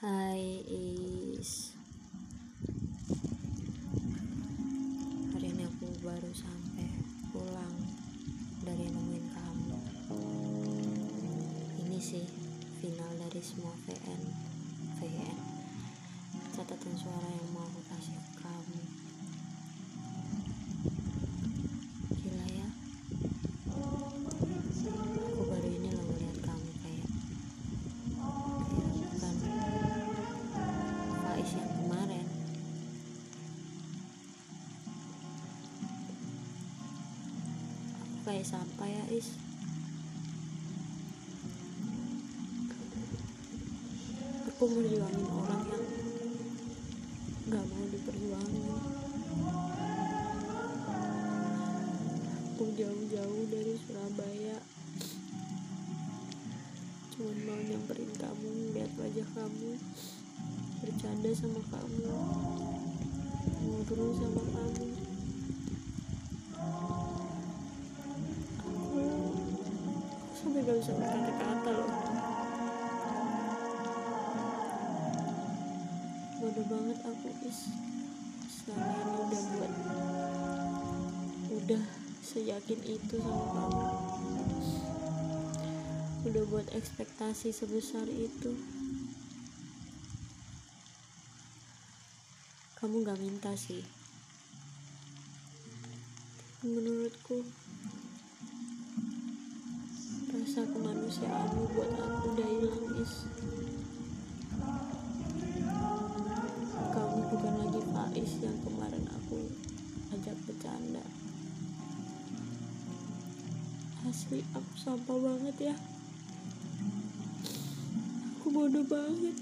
Hai Is. Hari ini aku baru sampai pulang dari nemuin kamu. Ini sih final dari semua VN kayak sampah ya Is. Aku merjuangin orang yang gak mau diperjuangin. Aku jauh-jauh dari Surabaya. Cuma mau nyamperin kamu lihat wajah kamu bercanda sama kamu ngobrol sama kamu gak bisa berkata-kata loh. Bodoh banget aku is. Selama ini udah buat udah seyakin itu sama kamu. Udah buat ekspektasi sebesar itu. Kamu gak minta sih. Menurutku rasa kemanusiaanmu buat aku udah hilang is kamu bukan lagi Faiz yang kemarin aku ajak bercanda. Asli aku sampah banget ya. Aku bodoh banget.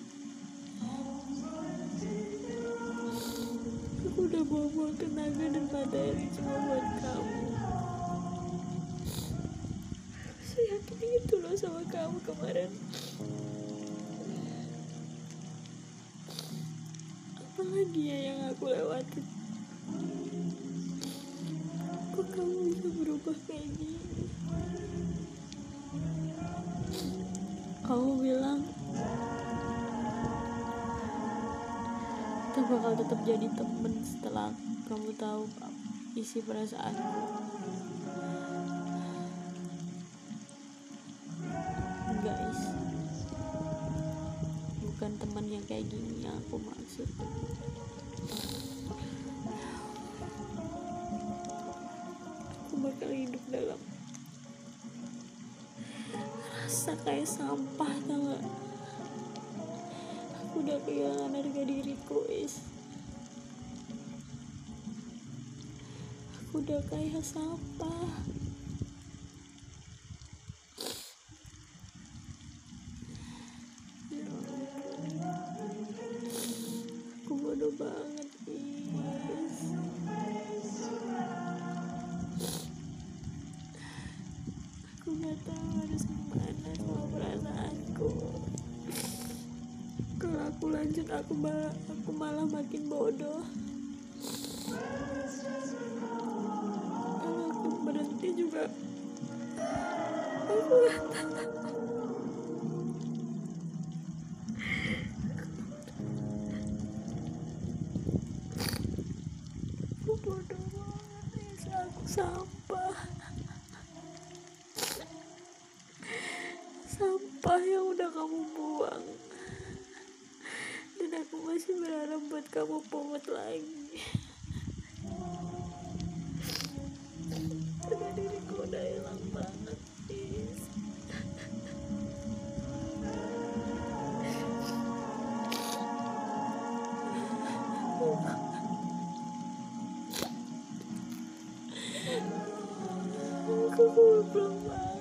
Aku udah buang-buang tenaga dan materi cuma buat kamu sama kamu kemarin. Apalagi ya yang aku lewatin? Kok kamu bisa berubah kayak gini? Kamu bilang kita bakal tetap jadi temen setelah kamu tahu isi perasaanku yang aku maksud. Aku bakal hidup dalam rasa kayak sampah tau gak aku udah kehilangan harga diriku is. Aku udah kayak sampah harus gimana sama perasaanku kalau aku lanjut aku malah aku malah makin bodoh kalau aku berhenti juga aku gak aku bodoh banget aku sampah sampah yang udah kamu buang. Dan aku masih berharap buat kamu pungut lagi. Karena diriku udah hilang banget please aku belum